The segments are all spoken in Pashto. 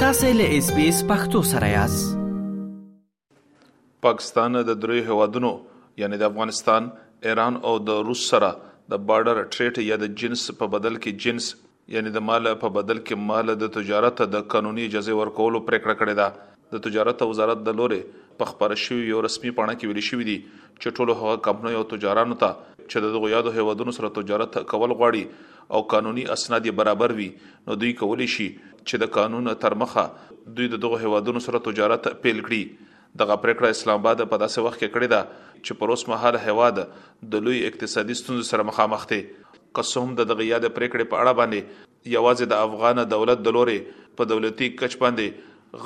تاسو له اس بي اس پختو سره یاست پاکستان د درې هوادونو یعنی د افغانستان، ایران او د روس سره د بارډر ټریټ یا د جنس په بدل کې جنس یعنی د مال په بدل کې مال د تجارت د قانوني اجازه ورکولو پریکړه کړې ده. د تجارت وزارت د لورې په خپره شوې یو رسمي پاڼه کې ویل شوي دي چې ټولو هغه کمپنیو او تجارانو ته چې د دغو یادو هیوادونو سره تجارت کول غواړي او قانوني اسناد یې برابر وي نو دوی کولی شي چې د قانون تر مخه دوی د دغو هیوادونو سره تجارت پیل کړي دغه پریکړه اسلام آباد په داسې وخت کې کړې ده چې پر اوس مهال هیواد د لوی اقتصادي ستونزو سره مخامخ دی که څه هم د دغه یاد پریکړې په اړه باندې یوازې د افغان دولت د لورې په دولتي کچ باندې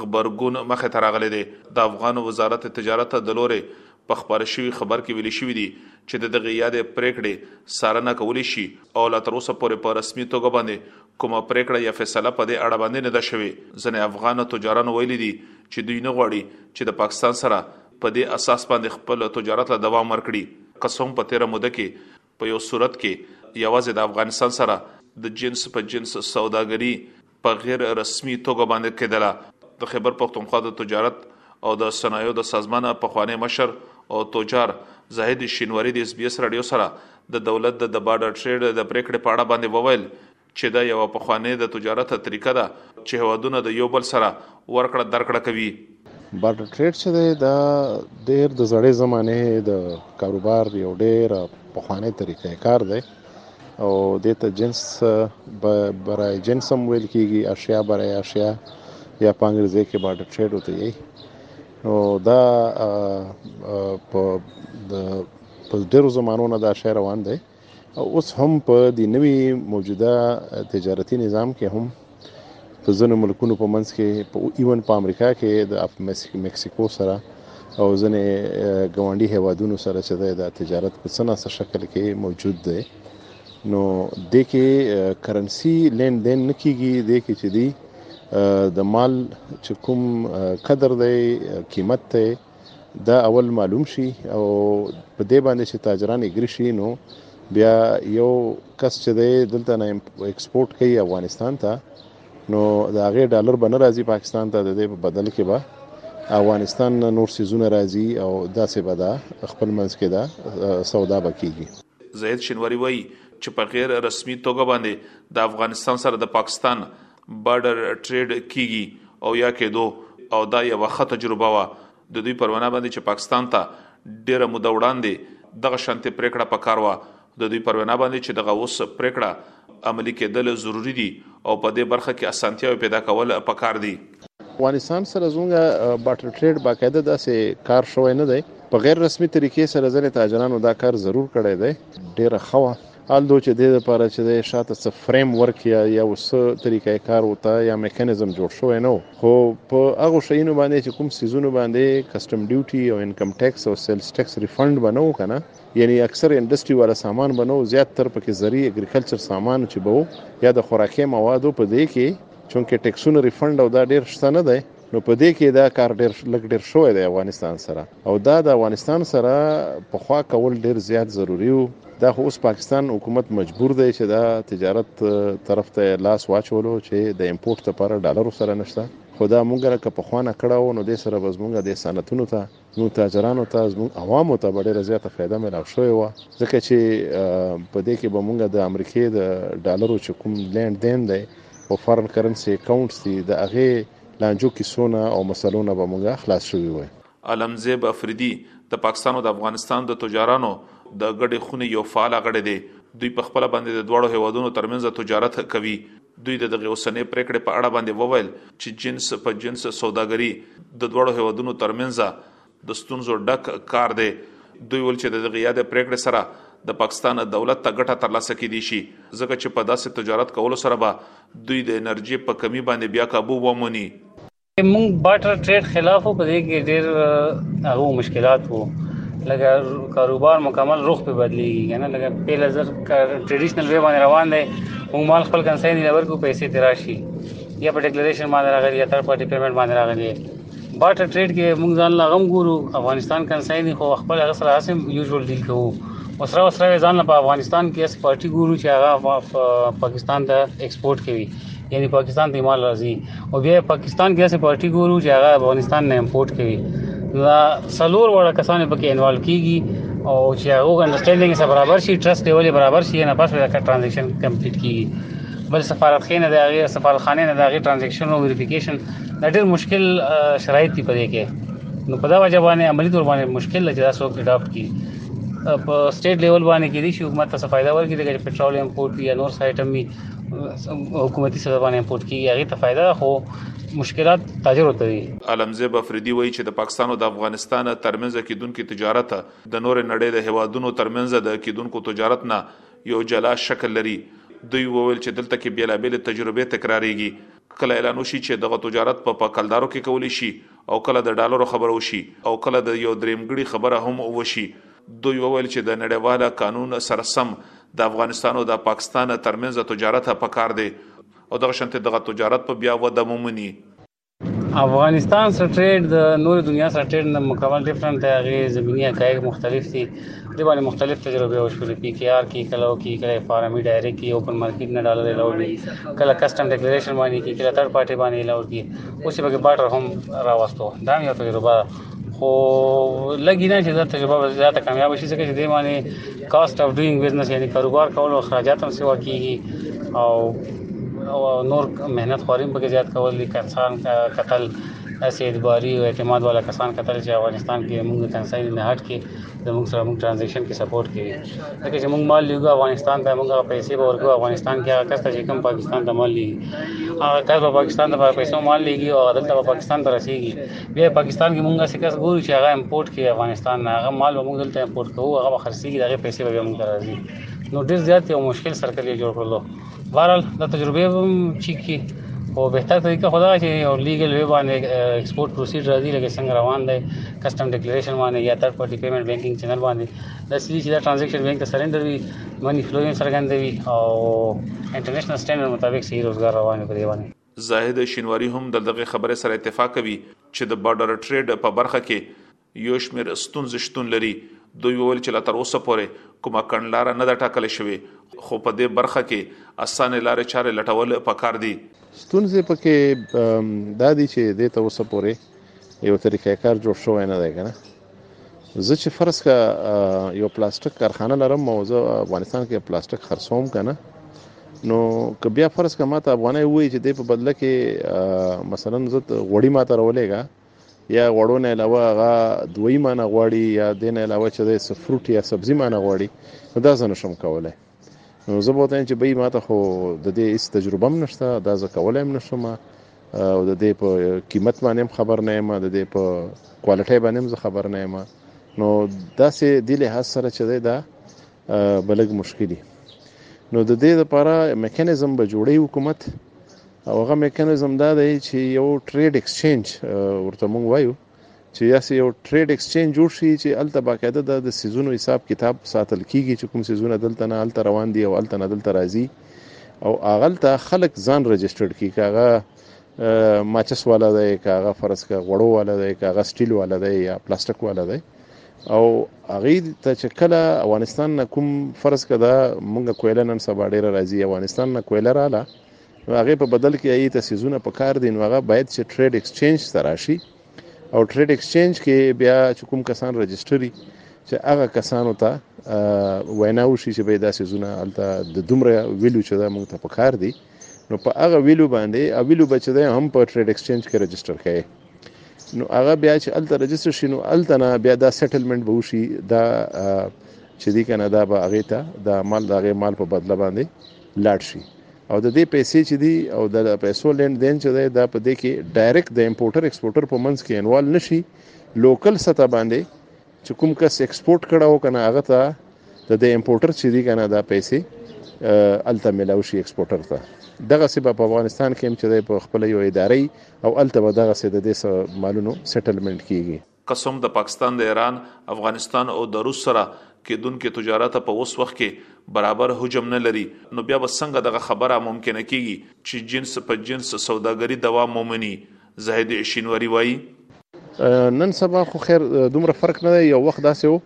غبرګون مخې ته راغلی دی. د افغان وزارت تجارت د لورې په خپاره شوي خبر کې ویلي شوي دي چې د دغې یادې پرېکړې څارنه کولی شي او لا تر اوسه پورې په رسمي توګه باندې کومه پرېکړه یا فیصله په دې اړه باندې نه ده شوې. ځینې افغان تجارانو ویلي دي چې دوی نه غواړي چې د پاکستان سره په دې اساس باندې خپل تجارت له دوام ورکړي که څه هم په تېره موده کې په یو صورت کې یوازې د افغانستان سره د جنس په جنس سوداګري په غیر رسمي توګه باندې کېدله د خیبر پښتونخوا د تجارت او د صنایعو د سازمان په خوانې مشر او تجار زاهد شینواری د اس بي اس رادیو سره د دولت د دباډه ټریډ د پریکړې په اړه باندې وویل چې دا یوه پخوانۍ د تجارت طریقه ده چې هېوادونه د یو بل سره ورکړه درکړه کوي. بارټر ټریډ چې دی دا ډېر د زړې زمانې د کاروبار یو ډېر پخوانۍ طریقه کار دی او دې ته جنس برای جنس هم ویل کېږي، اشیا برای اشیا یا په انګریزي کې بارټر ټریډ ورته یي. نو دا په د په ډېرو زمانو نه دا شی روان دی. او اوس هم په دې نوي موجوده تجارتي نظام کې هم په ځینو ملکونو په منځ کې په ایون په امریکا کې د مکسیکو سره او ځینې ګاونډي هیوادونو سره چې د تجارت په څه ناسه شکل کې موجود دی نو د کې کرنسی لین دین نه کیږي د کې چې دی د مال چې کوم قدر دی قیمت دی دا اول معلوم شي او په دې باندې چې تاجران اګری شي نو بیا یو کس چې دی دلته نه ایکسپورټ کوي افغانستان ته نو د هغې ډالر به نه راځي پاکستان ته د دې په بدل کې به افغانستان نه نور سیزونه راځي او داسې به دا خپل منځ کې دا سودا به کیږي زاهد شینواری وایي چې په غیر رسمي توګه باندې د افغانستان سره د پاکستان بارډر ټریډ کیږي او یا کېدو او دا یوه ښه تجربه وه د دوی پر وینا باندې چې پاکستان ته ډیره موده وړاندې دغه شانتې پریکړه په کار وه د دوی پر وینا باندې چې دغه اوس پریکړه عملی کېدل ضروري دي او په دې برخه کې اسانتیاوې پیدا کول په کار دي. افغانستان سره زموږ بارټر ټریډ باقاعده داسې کار شوی نه دی په غیر رسمي طریقې سره ځینې تاجرانو دا کار ضرور کړی دی ډیره ښه وه. حال دو چې دې لپاره چې د شاته څه فریم ورک یا یا وسه طریقه کار وته یا میکانیزم جوړ شوی نو خو په هغه شینو باندې چې کوم سیزونو باندې کسٹم ډیوټي او انکم ټیکس او سیلز ټیکس ریفند بنو کنه یعنی اکثر انډستری والا سامان بنو زیات تر پکې زری اګریکلچر سامان چې بو یا د خوراکي موادو په دې کې چونکه ټیکسونه ریفند او دا ډیر شته نه دی نو په دې کې دا کار ډېر لږ ډېر شوی دی افغانستان سره او دا د افغانستان سره په خوا کول ډېر زیات ضروری وو دا خو اوس پاکستان حکومت مجبور دی چې دا تجارت طرف ته لاس واچولو چې د امپورټ لپاره ډالر سره نشته خدا مونږ را که په خوانه کړه او نو دې سره بس مونږ دې صنعتونو ته موږ تاجرانو ته زموږ عوامو ته به ډېره زیاته فایده ملاو شوې وه ځکه چې په دې کې به موږ د امریکې د ډالرو چې کوم لینډ دین دی او فارن کرنسي اکاونټس دي د هغې لانجو کیسونه او مسلونه به موږ خلاص شوي وای عالمزیب افریدي د پاکستان او د افغانستان د تجارانو د ګډې خونې یو فعال غړی دی دوی په خپله باندې د دواړو هیوادونو ترمنځ تجارت کوي دوی د دغې اوسنۍ پرېکړې په اړه باندې وویل چې جنس په جنس سوداګري د دواړو هېوادونو ترمنځ د ستونزو ډک کار دی. دوی ویل چې د دغې یادې پرېکړې سره د پاکستان دولت ته ګټه ترلاسه کېدی شي ځکه چې په داسې تجارت کولو سره به دوی د انرژي په کمي باندې بیا کابو وموني. مونږ بارټر ټریډ خلاف په دې کې ډېر هغه مشکلات وو لکه کاروبار مکمل روخ په بدلیږي کنه لکه په لزر ټریډیشنل وی باندې روان دی مونږ مال خپل کنساین دی ورکو پیسې تراشي یا په ډیکلریشن باندې راغلی یا تر پارټي پیمنټ باندې راغلی بارټر ټریډ کې مونږ ځان لا غم ګورو افغانستان کنساین خو خپل هغه سره اسم یوزول ډیل کوو وسره وسره ځان په افغانستان کې اس پارټي ګورو چې هغه پاکستان ته ایکسپورټ کوي یعنی پاکستان ته مال راځي او بیا پاکستان کې اسه پارټي ګورو چې هغه افغانستان نه امپورټ کوي دا سلور وړه کسان پکې انوالو کیږي او چې هغه انډرستانډینګ سره برابر شي ټرست لیول برابر شي نه پس دا ټرانزیکشن کمپلیټ کیږي بل سفارت خانه د هغه سفارت خانه نه د هغه ټرانزیکشن او ویریفیکیشن دا ډېر مشکل شرایط دی پدې کې نو په دا وجه باندې عملی تور باندې مشکل لږه تاسو کې ډاپ کی په سټیټ لیول باندې کې دي چې حکومت ته فائدہ ورکړي د پېټرول امپورټ یا نور سایټم حکومتي سره باندې امپورټ کیږي هغه ته فائدہ خو مشکلات تاجر ته دي علمزیب افریدي وایي چې د پاکستان او د افغانستان ترمنځ کېدونکو تجارت د نور نړۍ د هوادونو ترمنځ د کېدونکو تجارت نه یو جلا شکل لري دوی وویل چې دلته کې بیلابېلې تجربې تکرارېږي کله اعلان وشي چې دغه تجارت په پکلدارو کې کولی شي او کله د ډالرو خبره وشي او کله د یو دریمګړي خبره هم وشي دوی وویل چې د نړیواله قانون سره سم د افغانستان او د پاکستان ترمنځ تجارت پکار دی او دغه شنت دغه تجارت په بیا وده مومني افغانستان سره ټریډ د نور دنیا سره ټریډ نه مکمل ډیفرنٹ دی هغه زمینی حقایق مختلف دي د باندې مختلف تجربه او شول پی کې آر کې کله او کې کله فارمی ډایرکټ کې اوپن مارکیټ نه ډالر لاوړي کله کسٹم ډیکلیریشن باندې کې کله تھرډ پارټي باندې لاوړي اوس به کې بارډر هم راوستو دا یو تجربه خو لګی نه چې دا تجربه به زیاته کامیاب شي ځکه چې دې باندې کاست اف ډوینګ بزنس یعنی کاروبار کول او اخراجات هم سیوا کیږي او او نور مهنت خوریم پکې زیات کول دي کسان قتل اسې ادباري او اعتماد والا کسان قتل چې افغانستان کې موږ کنسای نه هټ کې زموږ سره موږ ترانزیکشن کې سپورټ کوي ځکه چې موږ مال لیږو افغانستان ته موږ پیسې به ورکو افغانستان کې هغه کس ته چې کوم پاکستان ته مال لیږي هغه کس به پاکستان ته پیسې مال لیږي او عدالت به پاکستان ته رسیږي بیا پاکستان کې مونږه څه کس ګورو چې هغه امپورټ کوي افغانستان نه هغه مال به مونږ دلته امپورټ کوو هغه به خرڅېږي د هغې پیسې به بیا مونږ ته راځي نو ډېر زیات یو مشکل سرکل یې جوړ کړلو بهرحال دا تجربې به هم چیک کړي او بهتر طریقه خدا چې یو لیګل وی باندې ایکسپورټ پروسیډ راځي لکه څنګه روان دی کسٹم ډیکلیریشن باندې یا تھرډ پارټي پیمنٹ بانکینګ چینل باندې د سړي چې دا ټرانزیکشن بانک ته سرندر وي منی فلو یې څرګندوي او انټرنیشنل سټانډرډ مطابق صحیح روزګار روان دی په دې باندې زاهد شینواری هم د دغې خبرې سره اتفاق کوي چې د بارډر ټریډ په برخه کې یو شمېر ستونزې شتون لري. دوی وویل چې لا تر اوسه پورې کومه کڼلاره نه ده ټاکل شوې، خو په دې برخه کې اسانې لارې چارې لټول پکار دي. ستونزې په کې دا دي چې دې ته اوسه پورې یو طریقه کار جوړ شوی نه دی، که نه؟ زه چې فرض کا یو پلاستیک کارخانه لرم او زه افغانستان کې پلاستیک خرڅوم کنه نو که بیا فرض کا ماته افغاني وای چې د په بدله کې مثلا زه غوړی ماته راولېګا یا غوړو نه علاوه هغه دوی معنی غوړی یا دین علاوه چې د سفروټ یا سبزی معنی غوړی دا زنه شم کولای نو زه به وایم چې به ماته خو د دې هیڅ تجربه هم نشته دا زه کولای هم نشم او د دې په قیمت باندې هم خبر نه یم د دې په کوالټي باندې هم خبر نه یم نو دا سه د له سره چې دا بلګ مشکلی نو د دې لپاره میکانیزم به جوړي حکومت او هغه میکانیزم دا دی چې یو ټریډ ایکسچینج ورته مونږ وایو چې یاسې یو ټریډ ایکسچینج جوړ شي چې الته باقاعده د سیزونو حساب کتاب ساتل کیږي چې کوم سیزونه دلته نه الته روان دي او الته نه دلته راځي او اغلته خلک ځان رجسټرډ کی کاغه ماچس والا دی کاغه فرض کا غړو والا دی کاغه سټیل والا دی یا پلاستیک والا دی او هغه ته چې کله افغانستان نه کوم فرض کدا مونږه کویل نن سبا ډیر راځي افغانستان نه کویل رااله نو هغه په بدل کې ای ته سیزونه په کار دي نو هغه باید چې ټریډ ایکسچینج ته راشي او ټریډ ایکسچینج کې بیا چې کوم کسان رجسټري چې هغه کسانو ته وینا وشي چې به دا سیزونه الته د دومره ویلو چې دا موږ ته په کار دي نو په هغه ویلو باندې او ویلو به چې دا هم په ټریډ ایکسچینج کې رجسټر کړي نو هغه بیا چې الته رجسټر شي نو الته نه بیا دا سیټلمنت به وشي دا چې دی کنه دا به هغه ته دا مال دا غي مال په بدله باندې لاړ شي او د دې پیسې چې دي او د پیسو لین دین چې دی دا په دې کې ډایرکټ د امپورټر ایکسپورټر په منځ کې انوال نشي لوکل سطح باندې چې کوم کس ایکسپورټ کړه او کنه هغه ته د د امپورټر چې دی کنه دا پیسې الته ملاو شي ایکسپورټر ته دغه سی په افغانستان کې هم چې په خپل یو اداري او الته به دغه سی د دې مالونو سیټلمنټ کیږي قسم د پاکستان د ایران، افغانستان او د روس سره کیدونکې تجارت په اوس وخت کې برابر حجم نه لري نو بیا به څنګه دغه خبره ممکنه کیږي چې جنس په جنس سوداګري دوام ومني زاهد شینواري وايي. نن سبا خو خیر دومره فرق نه دی یو وخت داسې و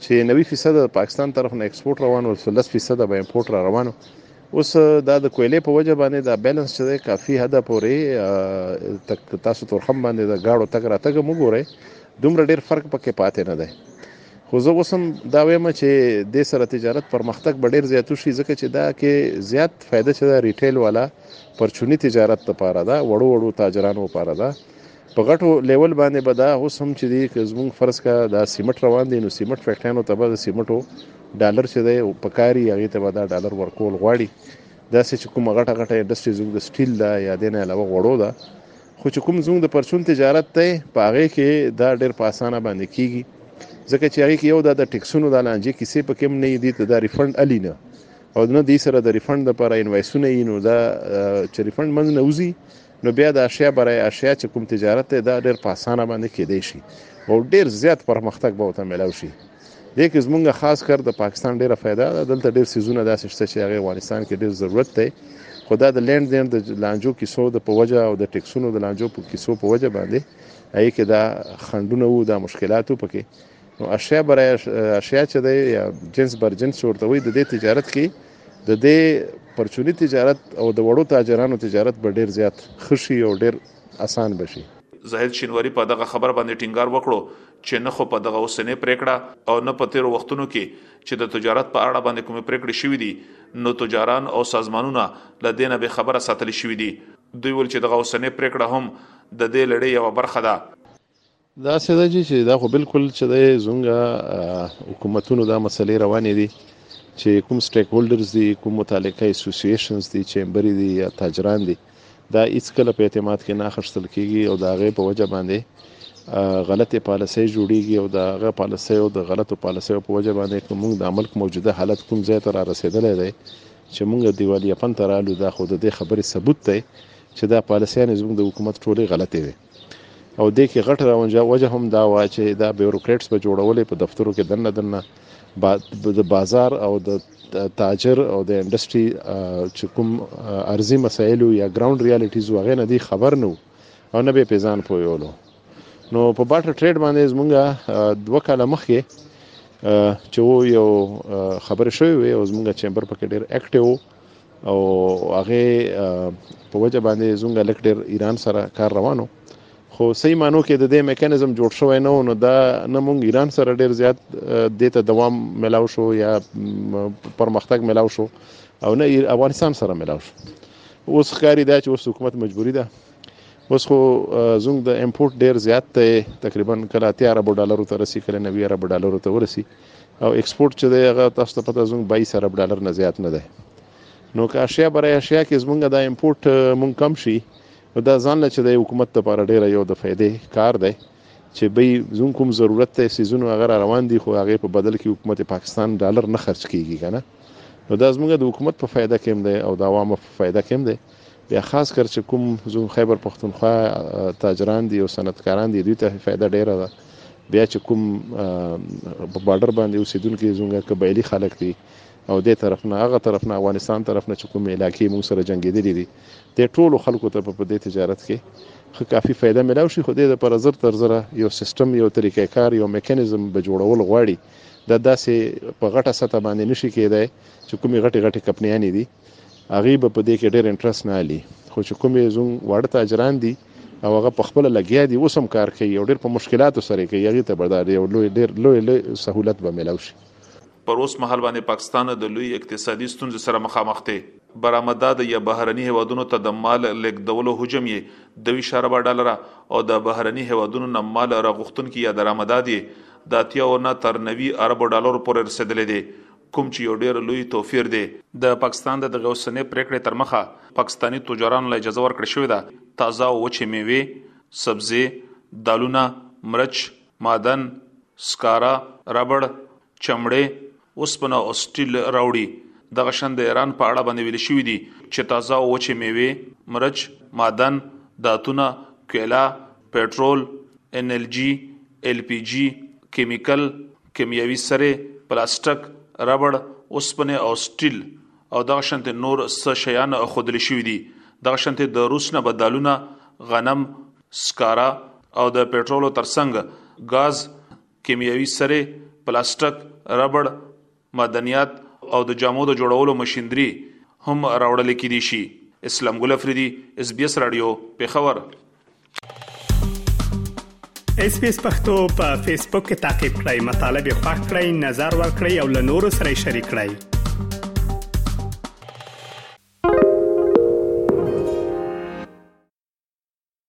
چې نوي فیصده د پاکستان طرف نه ایکسپورټ روان و لس فیصده به ایمپورټ را روان و. اوس دا د کویلې په وجه باندې دا بیلانس چې دی کافي حده پورې تک تاسو تورخم باندې د ګاړو تګ راتګ مو ګورئ دومره ډېر فرق پکې پاتې نه دی خو زه اوس هم دا وایم چې د سره تجارت پرمختګ به ډېر زیات شي ځکه چې دا کې زیات فایده چې دا ریټیل والا پرچونی تجارت لپاره دا وړو وړو تاجرانو لپاره دا په غټو لیول باندې به دا اوس هم چې دی که زمونږ فرض کا دا سیمټ روان دی نو سیمټ فیکټریانو ته به د سیمټو ډالر چې دی په کاري هغې ته به دا ډالر ورکول غواړي داسې چې کومه غټه غټه انډسټري زموږ د سټیل ده یا دې نه علاوه غوړو ده خو چې کوم زموږ د پرچون تجارت دی په هغې کې دا ډېر په اسانه باندې کېږي ځکه چې هغې کې یو دا د ټیکسونو د لانجې کیسې په کې هم نه دي ته دا ریفنډ الي نه او نه دې سره د ریفنډ لپاره انوایسونه یې نو دا چې ریفنډ منځ نه وځي نو بیا د اشیا برای اشیا چې کوم تجارت دی دا ډیر په اسانه باندې کېدای شي او ډیر زیات پرمختګ به وته ملاو شي دې کې زمونږ خاص کر د پاکستان ډیره فایده ده دلته ډیر سيزونه داسې شته چې هغه افغانستان کې ډیر ضرورت دی خو دا د لینډ دین د لانجو کیسو د په وجه او د ټیکسونو د لانجو په کیسو په وجه باندې هغه کې دا خندونه وو دا مشکلاتو پکې نو اشیا برای اشیا چې دی یا جنس بر جنس چې ورته وایي د دې تجارت کې د دې پرچوني تجارت او د وړو تاجرانو تجارت به ډیر زیات ښه شي او ډیر اسان به شي زاهد شینواری په دغه خبر باندې ټینګار وکړو چې نه خو په دغه اوسنۍ پریکړه او نه په تیرو وختونو کې چې د تجارت په اړه باندې کومې پریکړې شوې دي نو تجاران او سازمانونه له دینه به خبره ساتل شوې دي دوی ول چې دغه اوسنۍ پریکړه هم د دې لړۍ یو برخه ده داسې ده جي چې دا خو بالکل چې دی زمونږ حکومتونو دا مسلې روانې دي چې کوم سټیک هولډرز دي کوم متعلقه اسوسییشنز دي چیمبرې دي یا تاجران دي دا هیڅ کله په اعتماد کې نه اخیستل کیږي او دا غي په وجه باندې غلطه پالیسي جوړیږي او دا غي پالیسي او د غلطو پالیسي په وجه باندې کوم د ملک موجوده حالت کوم ځای ته را رسیدلې ده چې موږ دیوالي پن ترالو دا خود د خبرې ثبوت دی چې دا پالیسي نه زموږ د حکومت ټوله غلطه ده او دې کې غټ راونجا وجه هم دا وا چې دا بیوروکریټس په جوړولې په دفترو کې دنه دنه د بازار او د تاجر او د انډستری چې کوم ارزي مسایل یا ګراوند ریالیټیز وغه نه دی خبر نو او نه به پیزان پویولو نو په باټر ټریډ باندې زمونږه دوه کاله مخکې چې یو خبره شوې وي او زمونږه چیمبر پکې ډیر اکټیو او هغه په وجه باندې زونګ لک ډیر ایران سره کار روانو خو صحیح مانو کې د دې میکانیزم جوړ شوی نه نو دا نه مونږ ایران سره ډیر زیات دته دوام ملاو شو یا پرمختګ ملاو شو او نه افغانستان سره ملاو شو اوس ښکاری دا چې اوس حکومت مجبوری ده اوس خو زونګ د امپورټ ډیر زیات دی تقریبا کله 13 ارب ډالر ته رسی کله 90 ارب ډالر ته ورسی او ایکسپورت چې دی هغه تاسو ته پته زموږ 22 ارب ډالر نه زیات نه دی نو که اشیا برای اشیا کې زمونږ دا امپورټ مونږ کم شي نو دا ځان له چې د حکومت لپاره ډیره یو د فائدې کار دی چې به زون کوم ضرورت ته سيزونو هغه روان دي خو هغه په بدل کې حکومت پاکستان ډالر نه خرج کیږي کنه نو دا زموږ د حکومت په فایده کې هم دی او د عوامو په فایده کې هم دی بیا خاص کر چې کوم زموږ خیبر پښتونخوا تاجران دي او صنعتکاران دي دوی ته فایده ډیره ده بیا چې کوم په بارډر باندې اوسېدونکي زموږ قبایلي خلک دي او دې طرف نه هغه طرف نه افغانستان طرف نه چې کوم علاقې موږ سره جنګېدلې دي د ټولو خلکو ته په دې تجارت کې خو کافي فایده ملاو شي خو دې د پر زر تر زره یو سیستم یو طریقې کار یو میکانیزم به جوړول غواړي دا داسې په غټه سطح باندې نشي کېدای چې کومې غټې غټې کمپنیانې دي هغوی به په دې کې ډېر انټرسټ نه اخلي خو چې کوم یې زموږ واړه تاجران دي او هغه په خپله لګیا دي اوس هم کار کوي او ډېر په مشکلاتو سره یې کوي هغوی ته به دا یو لوی ډېر لوی لوی سهولت به میلاو شي پر اوس مهال باندې پاکستان د لوی اقتصادي ستونزې سره مخامخ دی برآمدات یا بهرني هوادونو ته د مال لیکدولو حجم یې دوی شاربه ډالر او د بهرني هوادونو نه مال راغښتونکي یا درآمدات یې د اتیاو نه تر نوي ارب ډالر پورې رسیدلې دي کوم چې یو ډیر لوی توفیر دی. د پاکستان د دغې اوسنۍ پریکړې تر مخه پاکستاني تجارانو له اجازه ورکړې شوې ده تازه او وچې میوې، سبزې، دالونه، مرچ، معدن، سکاره، ربړ، چمړې، اوسپنه او سټیل راوړي. دغه شان د ایران په اړه باندې ویل شوي دي چې تازه او وچې میوې، مرچ، معدن، داتونه، کویله، پټرول، ان ایل جي، ایل پي جي، کیمیکل، کیمیاوي سرې، پلاسټک، ربړ، اوسپنه او سټیل او دغه شانته نور څه شیان خودل شوي دي. دغه شانته د روس نه به دالونه، غنم، سکاره او د پټرولو ترڅنګ ګاز، کیمیاوي سرې، پلاسټک، ربړ، معدنیات او د جامو د جوړولو مشیندري هم راوړل کېدی شي. اسلام ګل افریدي اس بي اس رادیو پېښور. اس بي اس پختو په فیسبوک کې تا کې پلی مطلب یو فاک کړئ نظر ور کړئ او له نورو سره شریک کړئ.